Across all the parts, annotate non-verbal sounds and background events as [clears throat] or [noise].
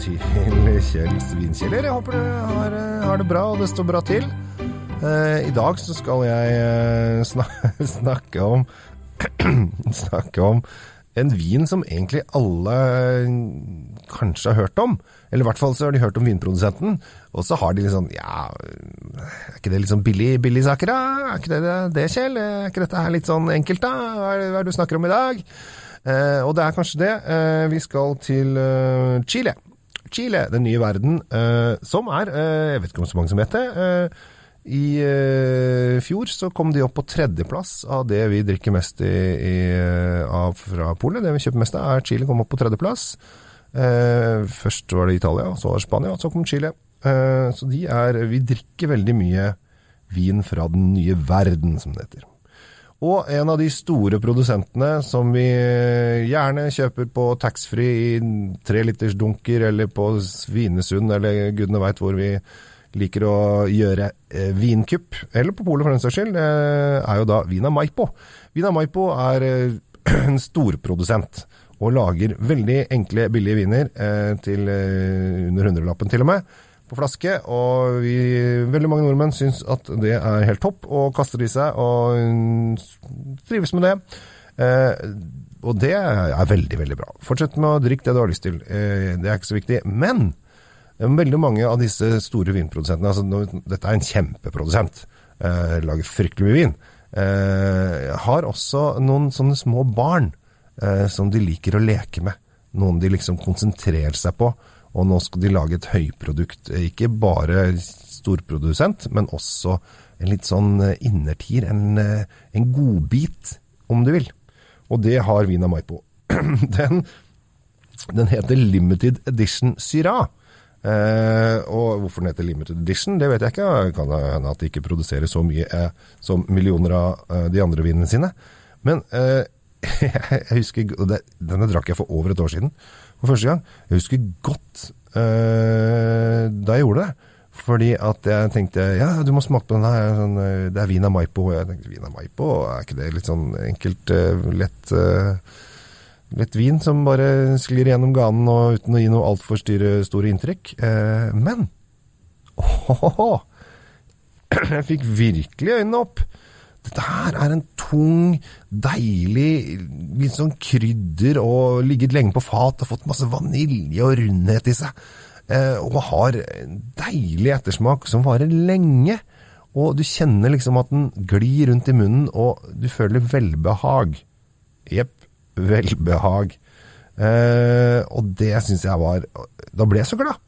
til [laughs] Kjells vinkjeller. Jeg håper du har, har, det bra, og det står bra til. Eh, I dag så skal jeg snakke, [laughs] snakke om [clears throat] Snakke om en vin som egentlig alle kanskje har hørt om. Eller i hvert fall så har de hørt om vinprodusenten. Og så har de litt sånn Ja, er ikke det litt sånn billig, billig saker, da? Er ikke det det, Kjell? Er ikke dette her litt sånn enkelt, da? Hva er det du snakker om i dag? Eh, og det er kanskje det. Eh, vi skal til eh, Chile. Chile, den nye verden, som er Jeg vet ikke om så mange som vet det. I fjor så kom de opp på tredjeplass av det vi drikker mest i, i, av fra Polet. Det vi kjøper mest av, er Chile kom opp på tredjeplass. først var det Italia, så var det Spania, så kom Chile. så de er Vi drikker veldig mye vin fra den nye verden, som det heter. Og en av de store produsentene som vi gjerne kjøper på taxfree i trelitersdunker, eller på Svinesund, eller gudene veit hvor vi liker å gjøre eh, vinkupp, eller på polet for den saks skyld, det er jo da Vina Maipo. Vina Maipo er eh, [clears throat] en storprodusent og lager veldig enkle, billige viner eh, til eh, under hundrelappen til og med på flaske, og vi, veldig mange nordmenn syns at det er helt topp, og kaster i seg og trives med det. Eh, og det er veldig, veldig bra. Fortsett med å drikke det du har lyst til. Eh, det er ikke så viktig. Men veldig mange av disse store vinprodusentene altså Dette er en kjempeprodusent. Eh, lager fryktelig mye vin. Eh, har også noen sånne små barn eh, som de liker å leke med. Noen de liksom konsentrerer seg på. Og nå skal de lage et høyprodukt. Ikke bare storprodusent, men også en litt sånn eh, innertier. En, eh, en godbit, om du vil. Og det har Vina Maipo. [clears throat] Den, den heter Limited Edition Syrah. Eh, og hvorfor den heter Limited Edition, det vet jeg ikke. Det kan hende at de ikke produserer så mye eh, som millioner av eh, de andre vinene sine. Men eh, [laughs] jeg husker Denne drakk jeg for over et år siden for første gang. Jeg husker godt øh, da jeg gjorde det. Fordi at jeg tenkte ja, du må smake på den her. Sånn, eh, det er Vina Maipo. Og jeg tenkte Vina Maipo, er ikke det litt sånn enkelt, øh, lett øh, Lett vin som bare sklir gjennom ganen og uten å gi noe altfor store inntrykk. men [laughs] oh, [clears throat] Jeg fikk virkelig øynene opp. Dette her er en tung, deilig, litt sånn krydder og ligget lenge på fat og fått masse vanilje og rundhet i seg. Eh, og har en deilig ettersmak som varer lenge. Og du kjenner liksom at den glir rundt i munnen, og du føler velbehag. Jepp, velbehag. Eh, og det syns jeg var Da ble jeg så glad.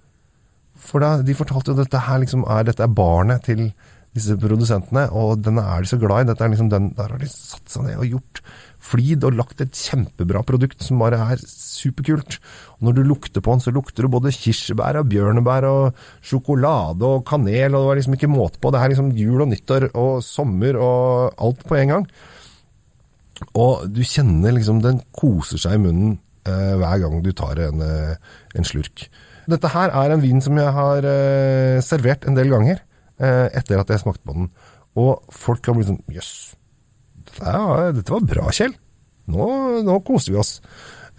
For da, de fortalte jo at dette her liksom er, dette er barnet til disse produsentene, og den er de så glad i. Dette er liksom den, Der har de satt seg ned og gjort flid og lagt et kjempebra produkt som bare er superkult. Og når du lukter på den, så lukter du både kirsebær og bjørnebær og sjokolade og kanel, og det var liksom ikke måte på. Det er liksom jul og nyttår og sommer og alt på en gang. Og du kjenner liksom den koser seg i munnen eh, hver gang du tar en, eh, en, slurk. Dette her er en vin som jeg har eh, servert en del ganger. Eh, etter at jeg smakte på den. Og folk kan bli sånn Jøss, dette, dette, var bra, Kjell. Nå, nå koser vi oss.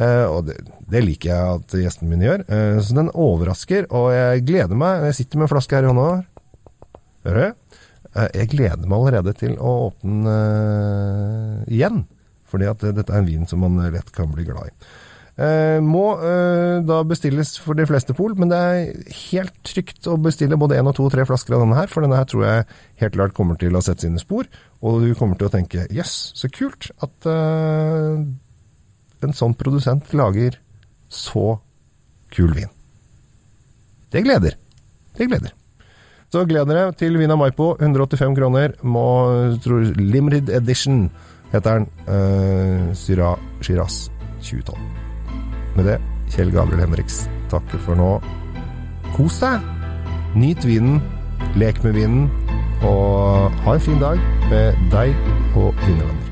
Eh, og det, det, liker jeg at gjestene mine gjør. Eh, så den overrasker, og jeg gleder meg. Jeg sitter med en flaske her i hånda. Hører du? Eh, jeg gleder meg allerede til å åpne den eh, igjen. Fordi at dette er en vin som man lett kan bli glad i. Eh, må eh, da bestilles for de fleste pol, men det er helt trygt å bestille både én og to og tre flasker av denne her, for denne her tror jeg helt klart kommer til å sette sine spor. Og du kommer til å tenke jøss, yes, så kult at uh, en sånn produsent lager så kul vin. Det gleder. Det gleder. Så gleder dere til Vina Maipo. 185 kroner. Må, tror, Limited Edition heter den. Uh, Syra Shiraz 2012 med det, Kjell Gabriel Henriks takker for nå. Kos deg! Nyt vinen, lek med vinen, og ha en fin dag med deg og dine venner.